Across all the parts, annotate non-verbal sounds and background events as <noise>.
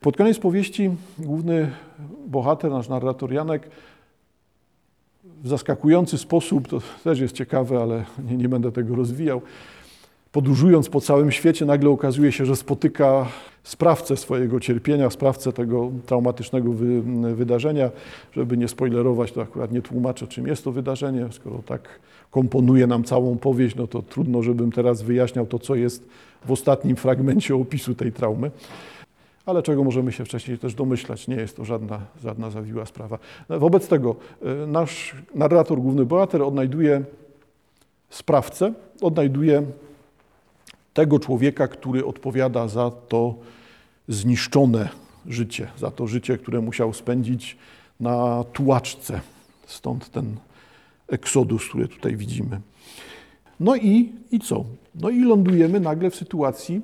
Pod koniec powieści główny bohater, nasz narrator Janek, w zaskakujący sposób, to też jest ciekawe, ale nie, nie będę tego rozwijał, podróżując po całym świecie, nagle okazuje się, że spotyka sprawcę swojego cierpienia, sprawcę tego traumatycznego wy, wydarzenia. Żeby nie spoilerować, to akurat nie tłumaczę, czym jest to wydarzenie. Skoro tak komponuje nam całą powieść, no to trudno, żebym teraz wyjaśniał to, co jest w ostatnim fragmencie opisu tej traumy. Ale czego możemy się wcześniej też domyślać, nie jest to żadna, żadna zawiła sprawa. Wobec tego e, nasz narrator, główny bohater odnajduje sprawcę, odnajduje tego człowieka, który odpowiada za to zniszczone życie, za to życie, które musiał spędzić na tułaczce. Stąd ten eksodus, który tutaj widzimy. No i, i co? No i lądujemy nagle w sytuacji,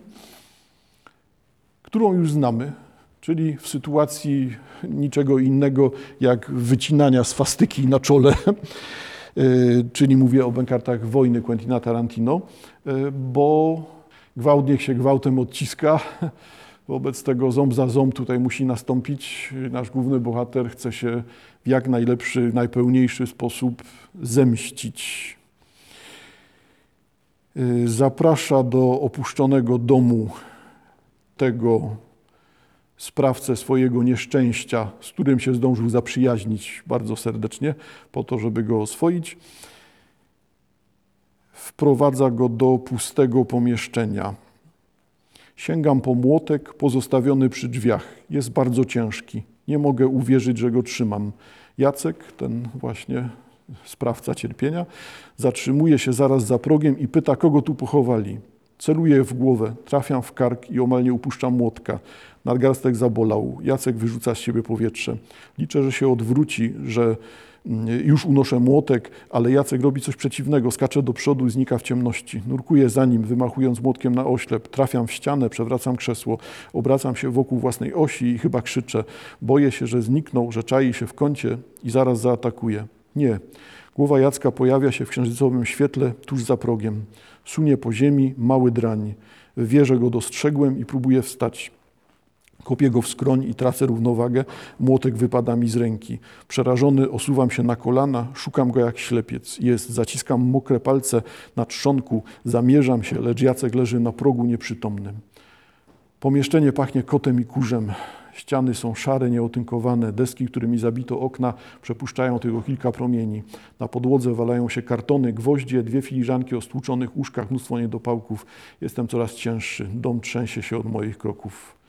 którą już znamy, czyli w sytuacji niczego innego jak wycinania swastyki na czole, <laughs> czyli mówię o bękartach wojny Quentina Tarantino, bo gwałt niech się gwałtem odciska. <laughs> Wobec tego ząb za ząb tutaj musi nastąpić. Nasz główny bohater chce się w jak najlepszy, najpełniejszy sposób zemścić. Zaprasza do opuszczonego domu tego sprawcę swojego nieszczęścia, z którym się zdążył zaprzyjaźnić bardzo serdecznie, po to, żeby go oswoić wprowadza go do pustego pomieszczenia. Sięgam po młotek pozostawiony przy drzwiach. Jest bardzo ciężki. Nie mogę uwierzyć, że go trzymam. Jacek, ten właśnie sprawca cierpienia, zatrzymuje się zaraz za progiem i pyta, kogo tu pochowali. Celuję w głowę, trafiam w kark i omal nie upuszczam młotka. Nadgarstek zabolał. Jacek wyrzuca z siebie powietrze. Liczę, że się odwróci, że już unoszę młotek, ale Jacek robi coś przeciwnego, skacze do przodu i znika w ciemności. Nurkuję za nim, wymachując młotkiem na oślep. Trafiam w ścianę, przewracam krzesło, obracam się wokół własnej osi i chyba krzyczę. Boję się, że zniknął, że czai się w kącie i zaraz zaatakuje. Nie. Głowa Jacka pojawia się w księżycowym świetle tuż za progiem. Sunie po ziemi mały drań. Wie, że go dostrzegłem i próbuje wstać. Kopię go w skroń i tracę równowagę, młotek wypada mi z ręki. Przerażony osuwam się na kolana, szukam go jak ślepiec. Jest, zaciskam mokre palce na trzonku, zamierzam się, lecz Jacek leży na progu nieprzytomnym. Pomieszczenie pachnie kotem i kurzem. Ściany są szare, nieotynkowane. Deski, którymi zabito okna, przepuszczają tylko kilka promieni. Na podłodze walają się kartony, gwoździe, dwie filiżanki o stłuczonych łóżkach, mnóstwo niedopałków. Jestem coraz cięższy. Dom trzęsie się od moich kroków.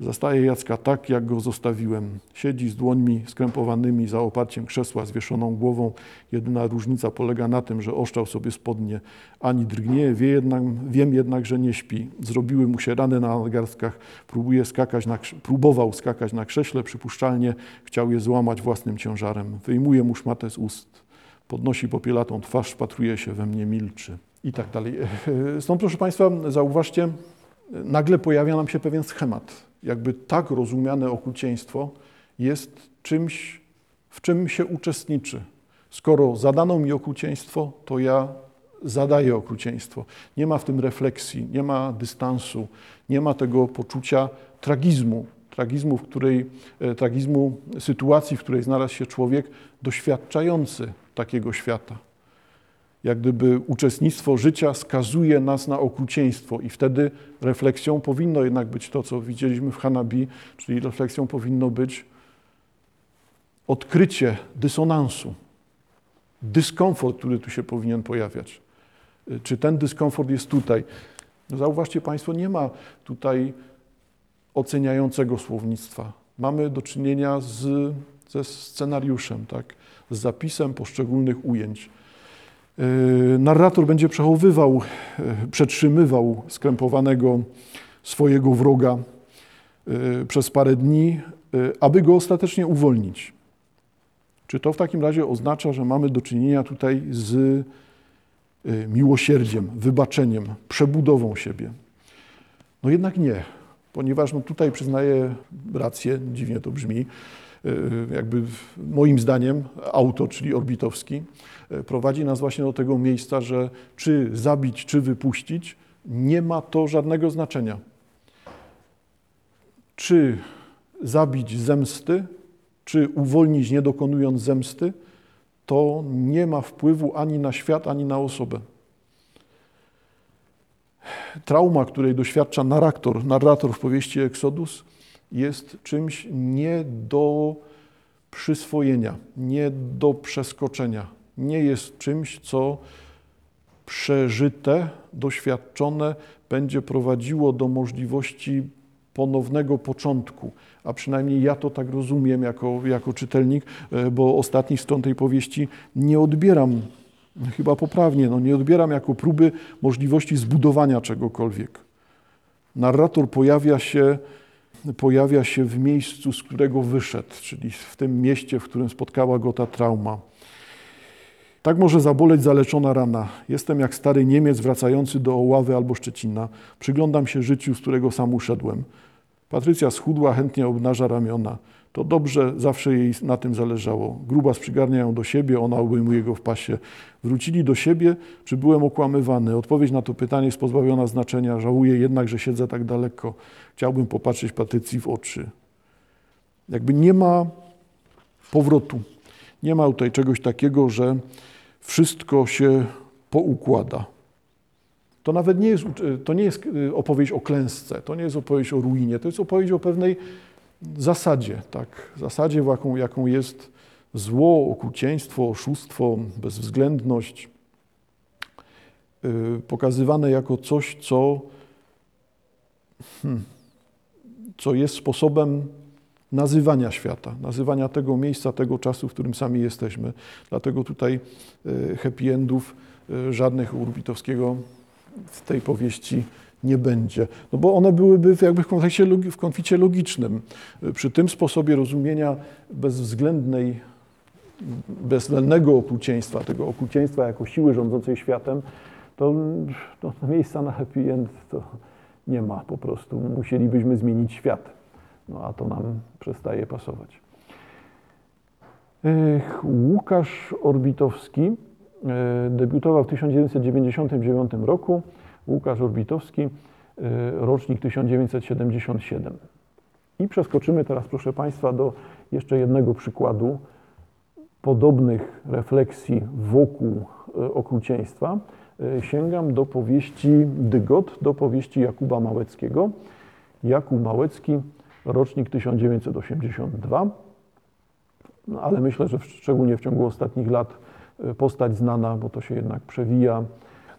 Zastaje Jacka tak, jak go zostawiłem. Siedzi z dłońmi skrępowanymi za oparciem krzesła, zwieszoną głową. Jedyna różnica polega na tym, że oszczał sobie spodnie. Ani drgnie, wie jednak, wiem jednak, że nie śpi. Zrobiły mu się rany na nadgarstkach. Próbuje skakać na, próbował skakać na krześle, przypuszczalnie chciał je złamać własnym ciężarem. Wyjmuje mu szmatę z ust. Podnosi popielatą twarz, patruje się we mnie, milczy. I tak dalej. <laughs> Stąd, proszę Państwa, zauważcie, nagle pojawia nam się pewien schemat jakby tak rozumiane okrucieństwo jest czymś, w czym się uczestniczy. Skoro zadano mi okrucieństwo, to ja zadaję okrucieństwo. Nie ma w tym refleksji, nie ma dystansu, nie ma tego poczucia tragizmu, tragizmu, w której, e, tragizmu sytuacji, w której znalazł się człowiek doświadczający takiego świata jak gdyby uczestnictwo życia skazuje nas na okrucieństwo i wtedy refleksją powinno jednak być to, co widzieliśmy w Hanabi, czyli refleksją powinno być odkrycie dysonansu, dyskomfort, który tu się powinien pojawiać. Czy ten dyskomfort jest tutaj? No zauważcie Państwo, nie ma tutaj oceniającego słownictwa. Mamy do czynienia z, ze scenariuszem, tak? z zapisem poszczególnych ujęć. E, narrator będzie przechowywał, e, przetrzymywał skrępowanego swojego wroga e, przez parę dni, aby go ostatecznie uwolnić. Czy to w takim razie oznacza, że mamy do czynienia tutaj z miłosierdziem, wybaczeniem, przebudową siebie? No jednak nie, ponieważ no tutaj przyznaję rację, dziwnie to brzmi, jakby moim zdaniem autor, czyli Orbitowski, E, prowadzi nas właśnie do tego miejsca, że czy zabić, czy wypuścić, nie ma to żadnego znaczenia. Czy zabić zemsty, czy uwolnić nie dokonując zemsty, to nie ma wpływu ani na świat, ani na osobę. Trauma, której doświadcza narrator, narrator w powieści Exodus, jest czymś nie do przyswojenia, nie do przeskoczenia. Nie jest czymś, co przeżyte, doświadczone będzie prowadziło do możliwości ponownego początku. A przynajmniej ja to tak rozumiem jako, jako czytelnik, e, bo ostatnich stron tej powieści nie odbieram, chyba poprawnie, no nie odbieram jako próby możliwości zbudowania czegokolwiek. Narrator pojawia się, pojawia się w miejscu, z którego wyszedł, czyli w tym mieście, w którym spotkała go ta trauma. Tak może zaboleć zaleczona rana. Jestem jak stary Niemiec wracający do Oławy albo Szczecina. Przyglądam się życiu, z którego sam uszedłem. Patrycja schudła, chętnie obnaża ramiona. To dobrze, zawsze jej na tym zależało. Grubas przygarnia ją do siebie, ona obejmuje go w pasie. Wrócili do siebie, czy byłem okłamywany? Odpowiedź na to pytanie jest pozbawiona znaczenia. Żałuję jednak, że siedzę tak daleko. Chciałbym popatrzeć Patrycji w oczy. Jakby nie ma powrotu. Nie ma tutaj czegoś takiego, że wszystko się poukłada. To nawet nie jest, to nie jest y, opowieść o klęsce, to nie jest opowieść o ruinie, to jest opowieść o pewnej zasadzie, tak? zasadzie, jaką, jaką jest zło, okrucieństwo, oszustwo, bezwzględność, yy, pokazywane jako coś, co, hmm, co jest sposobem nazywania świata, nazywania tego miejsca, tego czasu, w którym sami jesteśmy. Dlatego tutaj y, happy endów y, żadnych u Urbitowskiego w tej powieści nie będzie. No bo one byłyby jakby w, kontekście, w konflikcie logicznym. Przy tym sposobie rozumienia bezwzględnej, bezwzględnego okrucieństwa, tego okrucieństwa jako siły rządzącej światem, to, to miejsca na happy end to nie ma po prostu. Musielibyśmy zmienić świat. No a to nam przestaje pasować. Łukasz Orbitowski E, debiutował w 1999 roku. Łukasz Orbitowski, e, rocznik 1977. I przeskoczymy teraz, proszę Państwa, do jeszcze jednego przykładu podobnych refleksji wokół e, okrucieństwa. Sięgam do powieści Dygot, do powieści Jakuba Małeckiego. Jakub Małecki, rocznik 1982. No, ale myślę, że szczególnie w ciągu ostatnich lat postać znana, bo to się jednak przewija.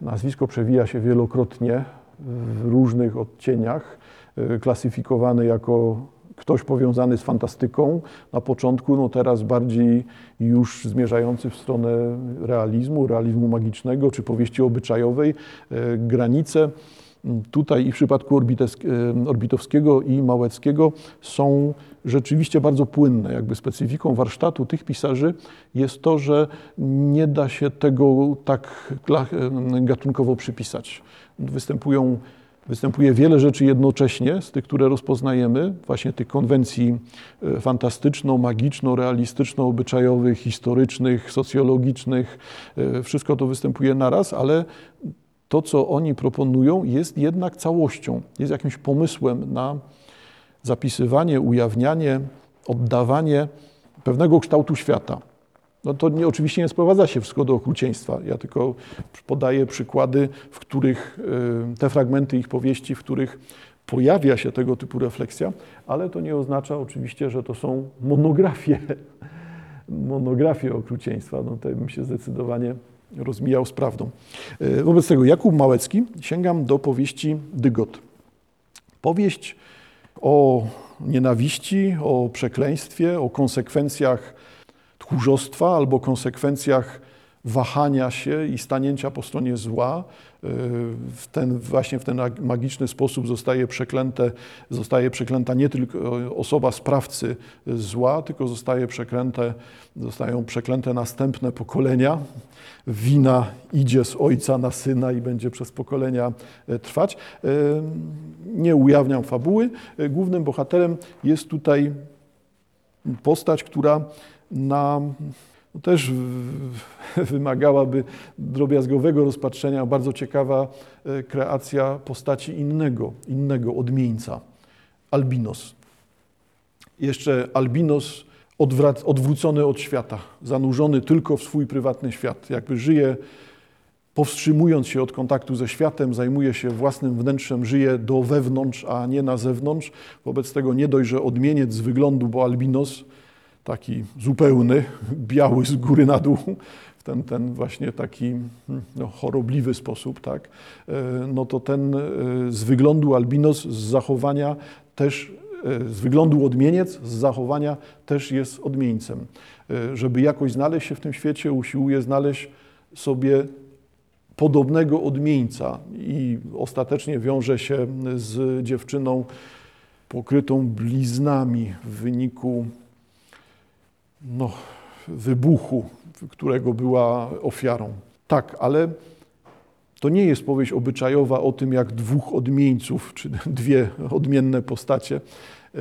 Nazwisko przewija się wielokrotnie w różnych odcieniach, e, klasyfikowany jako ktoś powiązany z fantastyką na początku, no teraz bardziej już zmierzający w stronę realizmu, realizmu magicznego czy powieści obyczajowej. E, granice tutaj i w przypadku Orbitowskiego i Małeckiego są rzeczywiście bardzo płynne. Jakby specyfiką warsztatu tych pisarzy jest to, że nie da się tego tak gatunkowo przypisać. Występują Występuje wiele rzeczy jednocześnie z tych, które rozpoznajemy, właśnie tych konwencji e, fantastyczno-magiczno-realistyczno-obyczajowych, historycznych, socjologicznych. E, wszystko to występuje naraz, ale to, co oni proponują, jest jednak całością, jest jakimś pomysłem na zapisywanie, ujawnianie, oddawanie pewnego kształtu świata. No to nie, oczywiście nie sprowadza się wszystko do okrucieństwa. Ja tylko podaję przykłady, w których y, te fragmenty ich powieści, w których pojawia się tego typu refleksja, ale to nie oznacza oczywiście, że to są monografie, <laughs> monografie okrucieństwa. No tutaj bym się zdecydowanie rozmijał z prawdą. E, wobec tego Jakub Małecki sięgam do powieści Dygot. Powieść o nienawiści, o przekleństwie, o konsekwencjach tchórzostwa albo konsekwencjach wahania się i stanięcia po stronie zła. Y, w ten, właśnie w ten magiczny sposób zostaje, przeklęte, zostaje przeklęta nie tylko osoba sprawcy zła, tylko zostaje przeklęte, zostają przeklęte następne pokolenia. Wina idzie z ojca na syna i będzie przez pokolenia e, trwać. E, nie ujawniam fabuły. E, głównym bohaterem jest tutaj postać, która na też wymagałaby drobiazgowego rozpatrzenia. Bardzo ciekawa e, kreacja postaci innego, innego odmieńca. Albinos. jeszcze albinos odwrócony od świata, zanurzony tylko w swój prywatny świat. Jakby żyje, powstrzymując się od kontaktu ze światem, zajmuje się własnym wnętrzem, żyje do wewnątrz, a nie na zewnątrz. Wobec tego nie dość, że odmieniec z wyglądu, bo albinos taki zupełny, biały z góry na dół, w ten, ten właśnie taki no, chorobliwy sposób, tak, e, no to ten e, z wyglądu albinos, z zachowania też, e, z wyglądu odmieniec, z zachowania też jest odmieńcem. Żeby jakoś znaleźć się w tym świecie, usiłuje znaleźć sobie podobnego odmieńca i ostatecznie wiąże się z dziewczyną pokrytą bliznami w wyniku no, wybuchu, którego była ofiarą. Tak, ale to nie jest powieść obyczajowa o tym, jak dwóch odmieńców, czy <laughs> dwie odmienne postacie e,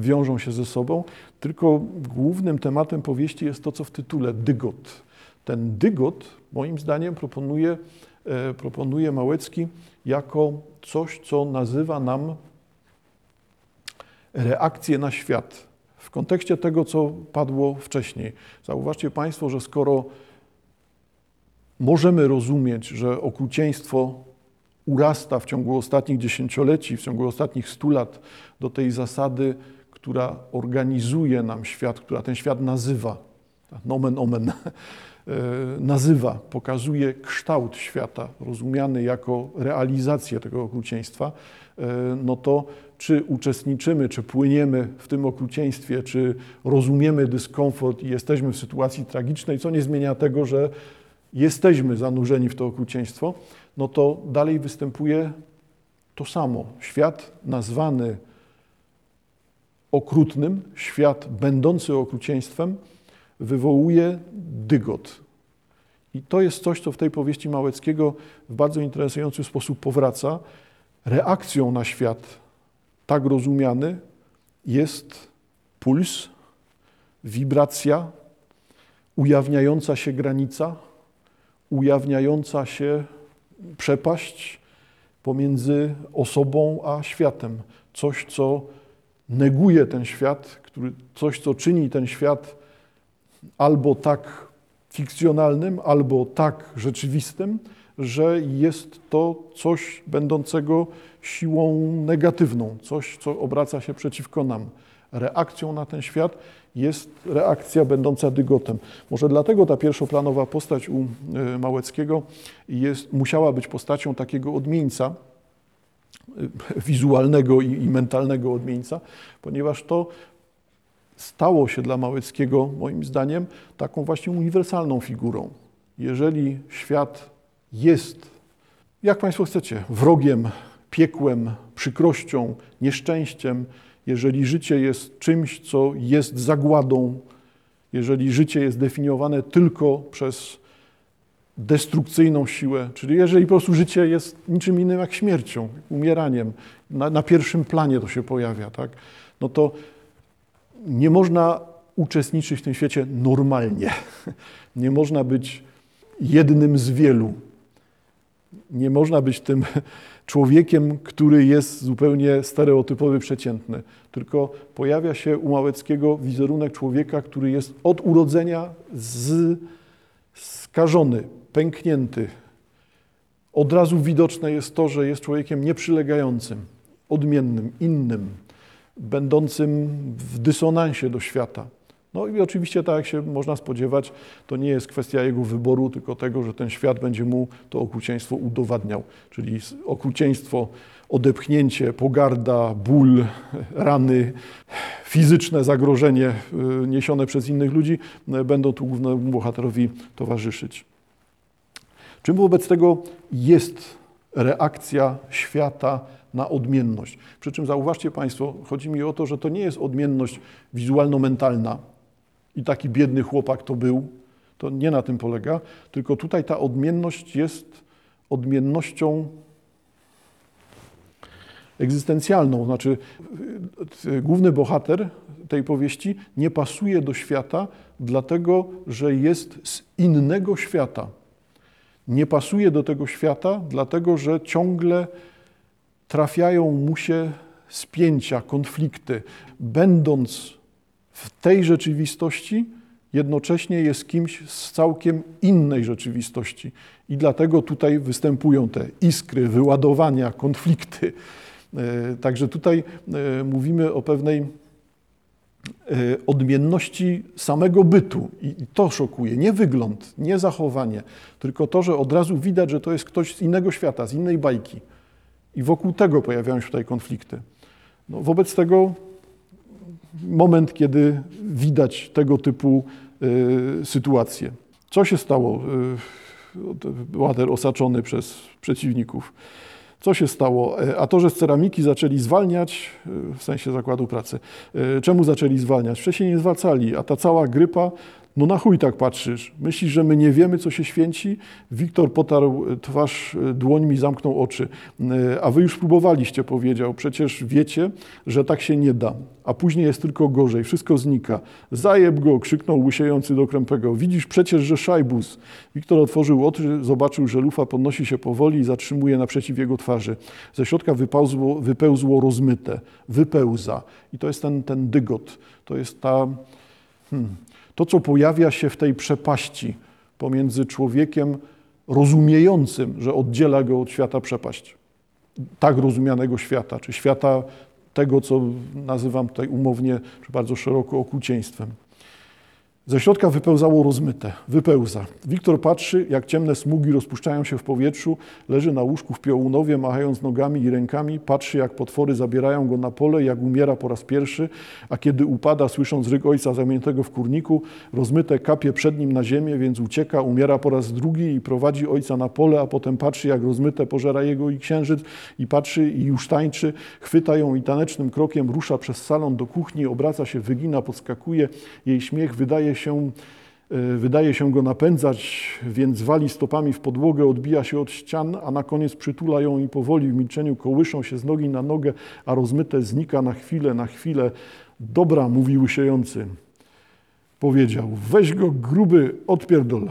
wiążą się ze sobą, tylko głównym tematem powieści jest to, co w tytule dygot. Ten dygot, moim zdaniem, proponuje, e, proponuje Małecki jako coś, co nazywa nam reakcję na świat w kontekście tego, co padło wcześniej. Zauważcie Państwo, że skoro możemy rozumieć, że okrucieństwo urasta w ciągu ostatnich dziesięcioleci, w ciągu ostatnich stu lat do tej zasady, która organizuje nam świat, która ten świat nazywa, nomen omen, nazywa, pokazuje kształt świata, rozumiany jako realizację tego okrucieństwa, e, no to czy uczestniczymy, czy płyniemy w tym okrucieństwie, czy rozumiemy dyskomfort i jesteśmy w sytuacji tragicznej, co nie zmienia tego, że jesteśmy zanurzeni w to okrucieństwo, no to dalej występuje to samo. Świat nazwany okrutnym, świat będący okrucieństwem, wywołuje dygot. I to jest coś, co w tej powieści Małeckiego w bardzo interesujący sposób powraca. Reakcją na świat tak rozumiany jest puls, wibracja, ujawniająca się granica, ujawniająca się przepaść pomiędzy osobą a światem. Coś, co neguje ten świat, który, coś, co czyni ten świat albo tak fikcjonalnym, albo tak rzeczywistym, że jest to coś będącego siłą negatywną, coś, co obraca się przeciwko nam. Reakcją na ten świat jest reakcja będąca dygotem. Może dlatego ta pierwszoplanowa postać u e, Małeckiego jest, musiała być postacią takiego odmieńca, e, wizualnego i, mentalnego odmieńca, ponieważ to stało się dla Małeckiego, moim zdaniem, taką właśnie uniwersalną figurą. Jeżeli świat jest, jak Państwo chcecie, wrogiem, piekłem, przykrością, nieszczęściem, jeżeli życie jest czymś, co jest zagładą, jeżeli życie jest definiowane tylko przez destrukcyjną siłę, czyli jeżeli po prostu życie jest niczym innym jak śmiercią, umieraniem, na, na pierwszym planie to się pojawia, tak? no to nie można uczestniczyć w tym świecie normalnie. Nie można być jednym z wielu. Nie można być tym człowiekiem, który jest zupełnie stereotypowy, przeciętny. Tylko pojawia się u Małeckiego wizerunek człowieka, który jest od urodzenia z, skażony, pęknięty. Od razu widoczne jest to, że jest człowiekiem nieprzylegającym, odmiennym, innym, będącym w dysonansie do świata. No i oczywiście, tak jak się można spodziewać, to nie jest kwestia jego wyboru, tylko tego, że ten świat będzie mu to okrucieństwo udowadniał. Czyli okrucieństwo, odepchnięcie, pogarda, ból, <laughs> rany, fizyczne zagrożenie y, niesione przez innych ludzi y, będą tu głównemu bohaterowi towarzyszyć. Czym wobec tego jest reakcja świata na odmienność? Przy czym zauważcie Państwo, chodzi mi o to, że to nie jest odmienność wizualno-mentalna, i taki biedny chłopak to był. To nie na tym polega, tylko tutaj ta odmienność jest odmiennością egzystencjalną. Znaczy, główny bohater tej powieści nie pasuje do świata, dlatego że jest z innego świata. Nie pasuje do tego świata, dlatego że ciągle trafiają mu się spięcia, konflikty, będąc w tej rzeczywistości, jednocześnie jest kimś z całkiem innej rzeczywistości. I dlatego tutaj występują te iskry, wyładowania, konflikty. E, także tutaj e, mówimy o pewnej e, odmienności samego bytu. I to szokuje. Nie wygląd, nie zachowanie, tylko to, że od razu widać, że to jest ktoś z innego świata, z innej bajki. I wokół tego pojawiają się tutaj konflikty. No, wobec tego moment, kiedy widać tego typu y, sytuacje. Co się stało? Y, łader osaczony przez przeciwników. Co się stało? E, a to, że z ceramiki zaczęli zwalniać, y, w sensie zakładu pracy. Y, czemu zaczęli zwalniać? Wcześniej nie zwalcali, a ta cała grypa no na chuj tak patrzysz. Myślisz, że my nie wiemy, co się święci? Wiktor potarł twarz dłońmi, zamknął oczy. E, a wy już próbowaliście, powiedział. Przecież wiecie, że tak się nie da. A później jest tylko gorzej, wszystko znika. Zajeb go, krzyknął łysiejący do krępego. Widzisz przecież, że szajbus. Wiktor otworzył oczy, zobaczył, że lufa podnosi się powoli i zatrzymuje naprzeciw jego twarzy. Ze środka wypełzło, wypełzło rozmyte. Wypełza. I to jest ten, ten dygot. To jest ta... Hmm, to, co pojawia się w tej przepaści pomiędzy człowiekiem rozumiejącym, że oddziela go od świata przepaść, tak rozumianego świata, czy świata tego, co nazywam tutaj umownie, czy bardzo szeroko okrucieństwem. Ze środka wypełzało rozmyte, wypełza. Wiktor patrzy, jak ciemne smugi rozpuszczają się w powietrzu, leży na łóżku w piołunowie, machając nogami i rękami, patrzy, jak potwory zabierają go na pole, jak umiera po raz pierwszy, a kiedy upada, słysząc ryk ojca zamiętego w kurniku, rozmyte kapie przed nim na ziemię, więc ucieka, umiera po raz drugi i prowadzi ojca na pole, a potem patrzy, jak rozmyte pożera jego i księżyc i patrzy i już tańczy, chwyta ją i tanecznym krokiem rusza przez salon do kuchni, obraca się, wygina, podskakuje, jej śmiech wydaje się, e, wydaje się go napędzać, więc wali stopami w podłogę, odbija się od ścian, a na koniec przytula ją i powoli w milczeniu kołyszą się z nogi na nogę, a rozmyte znika na chwilę, na chwilę. Dobra, mówi łysiejący. Powiedział, weź go gruby, odpierdol.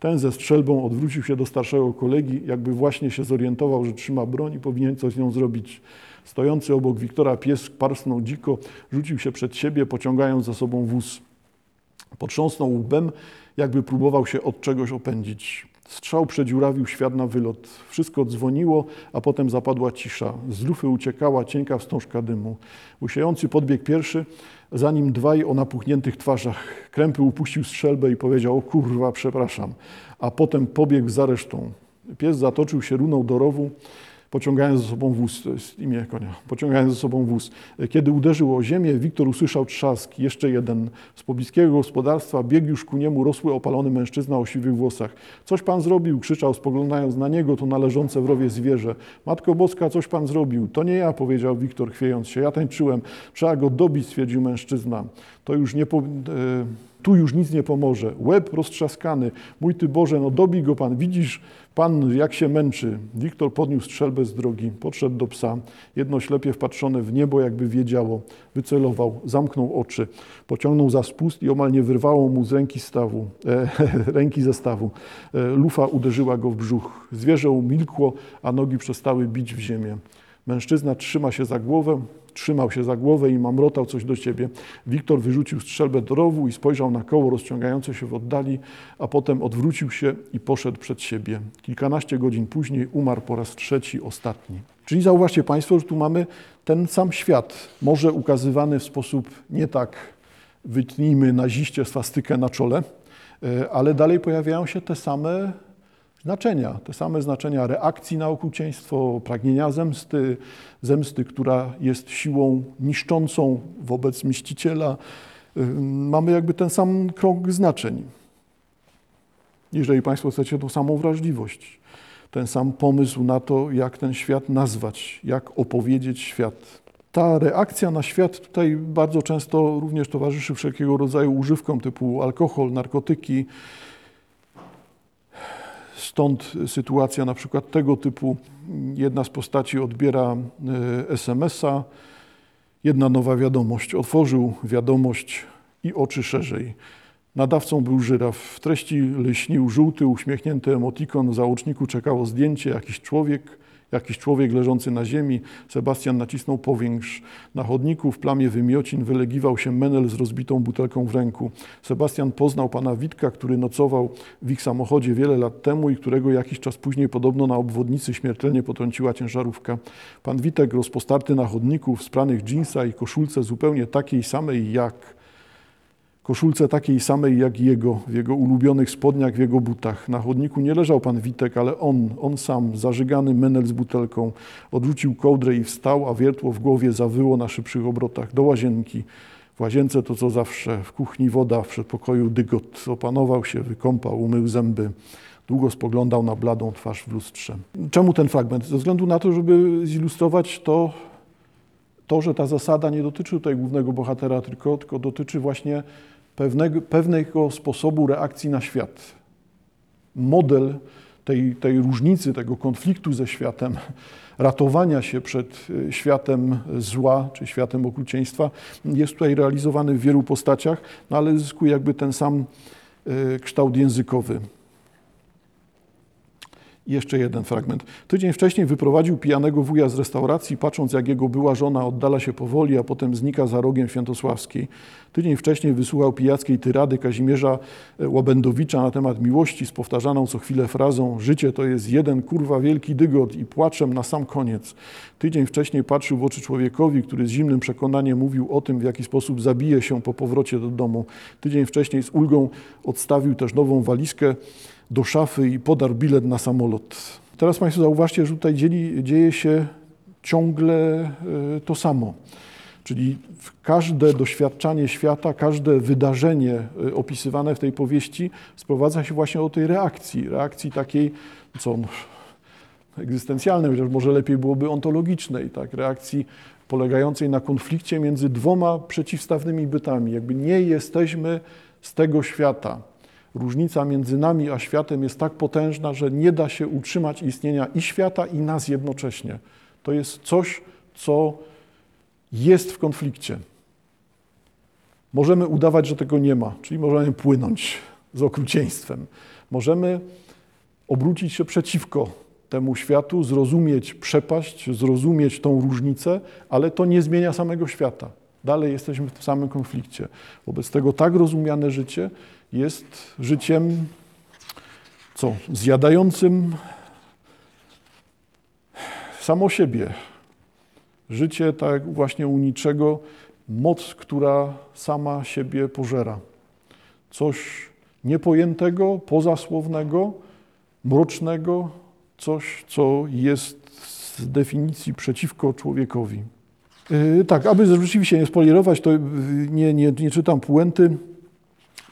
Ten ze strzelbą odwrócił się do starszego kolegi, jakby właśnie się zorientował, że trzyma broń i powinien coś z nią zrobić. Stojący obok Wiktora pies parsnął dziko, rzucił się przed siebie, pociągając za sobą wóz. Potrząsnął łbem, jakby próbował się od czegoś opędzić. Strzał przedziurawił świat na wylot. Wszystko dzwoniło, a potem zapadła cisza. Z lufy uciekała cienka wstążka dymu. Usiejący podbiegł pierwszy, za nim dwaj o napuchniętych twarzach. Krępy upuścił strzelbę i powiedział, o kurwa, przepraszam. A potem pobiegł za resztą. Pies zatoczył się runą do rowu, pociągając ze sobą wóz, to jest imię konia, pociągając ze sobą wóz. Kiedy uderzył o ziemię, Wiktor usłyszał trzask, jeszcze jeden. Z pobliskiego gospodarstwa biegł już ku niemu rosły, opalony mężczyzna o siwych włosach. Coś pan zrobił, krzyczał, spoglądając na niego, to należące w rowie zwierzę. Matko Boska, coś pan zrobił. To nie ja, powiedział Wiktor, chwiejąc się. Ja tańczyłem. Trzeba go dobić, stwierdził mężczyzna. To już nie... Po... Tu już nic nie pomoże. Łeb roztrzaskany. Mój Ty Boże, no dobij go Pan. Widzisz, Pan jak się męczy. Wiktor podniósł strzelbę z drogi, podszedł do psa. Jedno ślepie wpatrzone w niebo, jakby wiedziało. Wycelował, zamknął oczy. Pociągnął za spust i omal nie wyrwało mu z ręki stawu, e, <laughs> ręki ze stawu. E, lufa uderzyła go w brzuch. Zwierzę umilkło, a nogi przestały bić w ziemię. Mężczyzna trzyma się za głowę, trzymał się za głowę i mamrotał coś do ciebie. Wiktor wyrzucił strzelbę do rowu i spojrzał na koło rozciągające się w oddali, a potem odwrócił się i poszedł przed siebie. Kilkanaście godzin później umarł po raz trzeci, ostatni. Czyli zauważcie Państwo, że tu mamy ten sam świat, może ukazywany w sposób nie tak, wytnijmy naziście swastykę na czole, e, ale dalej pojawiają się te same znaczenia, te same znaczenia reakcji na okrucieństwo, pragnienia zemsty, zemsty, która jest siłą niszczącą wobec mściciela. Mamy jakby ten sam krąg znaczeń. Jeżeli Państwo chcecie, tą samą wrażliwość, ten sam pomysł na to, jak ten świat nazwać, jak opowiedzieć świat. Ta reakcja na świat tutaj bardzo często również towarzyszy wszelkiego rodzaju używkom typu alkohol, narkotyki, Stąd sytuacja na przykład tego typu. Jedna z postaci odbiera e, SMS-a, jedna nowa wiadomość. Otworzył wiadomość i oczy szerzej. Nadawcą był żyraf. W treści lśnił żółty, uśmiechnięty emotikon. W załączniku czekało zdjęcie, jakiś człowiek Jakiś człowiek leżący na ziemi, Sebastian nacisnął powiększ. Na chodniku w plamie wymiocin wylegiwał się Menel z rozbitą butelką w ręku. Sebastian poznał pana Witka, który nocował w ich samochodzie wiele lat temu i którego jakiś czas później podobno na obwodnicy śmiertelnie potrąciła ciężarówka. Pan Witek rozpostarty na chodniku w spranych dżinsa i koszulce zupełnie takiej samej jak koszulce takiej samej jak jego, w jego ulubionych spodniach, w jego butach. Na chodniku nie leżał pan Witek, ale on, on sam, zażygany menel z butelką, odrzucił kołdrę i wstał, a wiertło w głowie zawyło na szybszych obrotach. Do łazienki. W łazience to co zawsze, w kuchni woda, w przedpokoju dygot. Opanował się, wykąpał, umył zęby. Długo spoglądał na bladą twarz w lustrze. Czemu ten fragment? Ze względu na to, żeby zilustrować to, to, że ta zasada nie dotyczy tutaj głównego bohatera, tylko, tylko dotyczy właśnie pewnego, pewnego sposobu reakcji na świat. Model tej, tej różnicy, tego konfliktu ze światem, <laughs> ratowania się przed y, światem zła czy światem okrucieństwa jest tutaj realizowany w wielu postaciach, no ale zyskuje jakby ten sam y, kształt językowy. I jeszcze jeden fragment. Tydzień wcześniej wyprowadził pijanego wuja z restauracji, patrząc jak jego była żona oddala się powoli, a potem znika za rogiem Świętosławskiej. Tydzień wcześniej wysłuchał pijackiej tyrady Kazimierza e, Łabędowicza na temat miłości z powtarzaną co chwilę frazą życie to jest jeden kurwa wielki dygot i płaczem na sam koniec. Tydzień wcześniej patrzył w oczy człowiekowi, który z zimnym przekonaniem mówił o tym, w jaki sposób zabije się po powrocie do domu. Tydzień wcześniej z ulgą odstawił też nową walizkę, do szafy i podarł bilet na samolot. Teraz Państwo zauważcie, że tutaj dzieli, dzieje się ciągle e, to samo. Czyli każde doświadczanie świata, każde wydarzenie e, opisywane w tej powieści sprowadza się właśnie do tej reakcji, reakcji takiej, co no, egzystencjalnej, chociaż może lepiej byłoby ontologicznej, tak, reakcji polegającej na konflikcie między dwoma przeciwstawnymi bytami. Jakby nie jesteśmy z tego świata. Różnica między nami a światem jest tak potężna, że nie da się utrzymać istnienia i świata, i nas jednocześnie. To jest coś, co jest w konflikcie. Możemy udawać, że tego nie ma, czyli możemy płynąć z okrucieństwem. Możemy obrócić się przeciwko temu światu, zrozumieć przepaść, zrozumieć tą różnicę, ale to nie zmienia samego świata. Dalej jesteśmy w tym samym konflikcie. Wobec tego tak rozumiane życie jest życiem co? Zjadającym samo siebie. Życie tak właśnie u niczego, moc, która sama siebie pożera. Coś niepojętego, pozasłownego, mrocznego, coś, co jest z definicji przeciwko człowiekowi. Yy, tak, aby rzeczywiście nie spolierować, to nie, nie, nie czytam puenty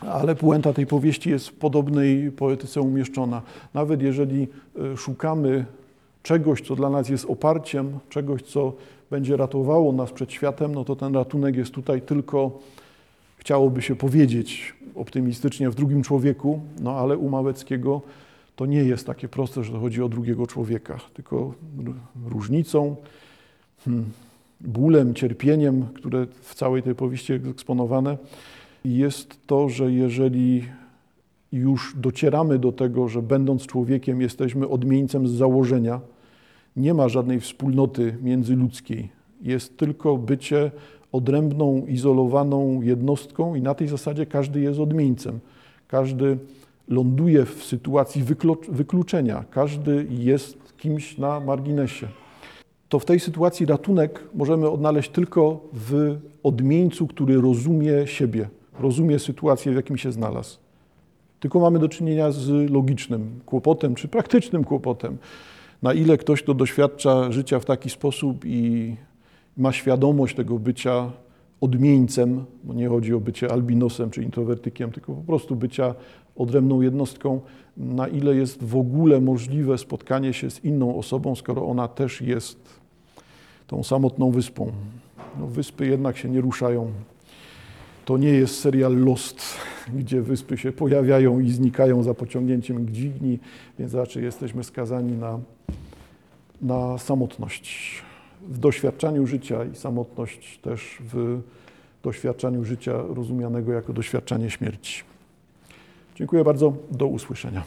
ale puenta tej powieści jest w podobnej poetyce umieszczona. Nawet jeżeli e, szukamy czegoś, co dla nas jest oparciem, czegoś, co będzie ratowało nas przed światem, no to ten ratunek jest tutaj tylko, chciałoby się powiedzieć optymistycznie, w drugim człowieku, no ale u Małeckiego to nie jest takie proste, że to chodzi o drugiego człowieka, tylko różnicą, hmm, bólem, cierpieniem, które w całej tej powieści jest eksponowane, jest to, że jeżeli już docieramy do tego, że będąc człowiekiem jesteśmy odmieńcem z założenia, nie ma żadnej wspólnoty międzyludzkiej. Jest tylko bycie odrębną, izolowaną jednostką i na tej zasadzie każdy jest odmieńcem. Każdy ląduje w sytuacji wykluczenia, każdy jest kimś na marginesie. To w tej sytuacji ratunek możemy odnaleźć tylko w odmieńcu, który rozumie siebie, rozumie sytuację, w jakim się znalazł. Tylko mamy do czynienia z logicznym kłopotem, czy praktycznym kłopotem. Na ile ktoś, kto doświadcza życia w taki sposób i ma świadomość tego bycia odmieńcem, bo nie chodzi o bycie albinosem czy introwertykiem, tylko po prostu bycia odrębną jednostką, na ile jest w ogóle możliwe spotkanie się z inną osobą, skoro ona też jest tą samotną wyspą. No, wyspy jednak się nie ruszają to nie jest serial Lost, gdzie wyspy się pojawiają i znikają za pociągnięciem dźwigni, więc raczej jesteśmy skazani na, na samotność w doświadczaniu życia i samotność też w doświadczaniu życia rozumianego jako doświadczanie śmierci. Dziękuję bardzo. Do usłyszenia.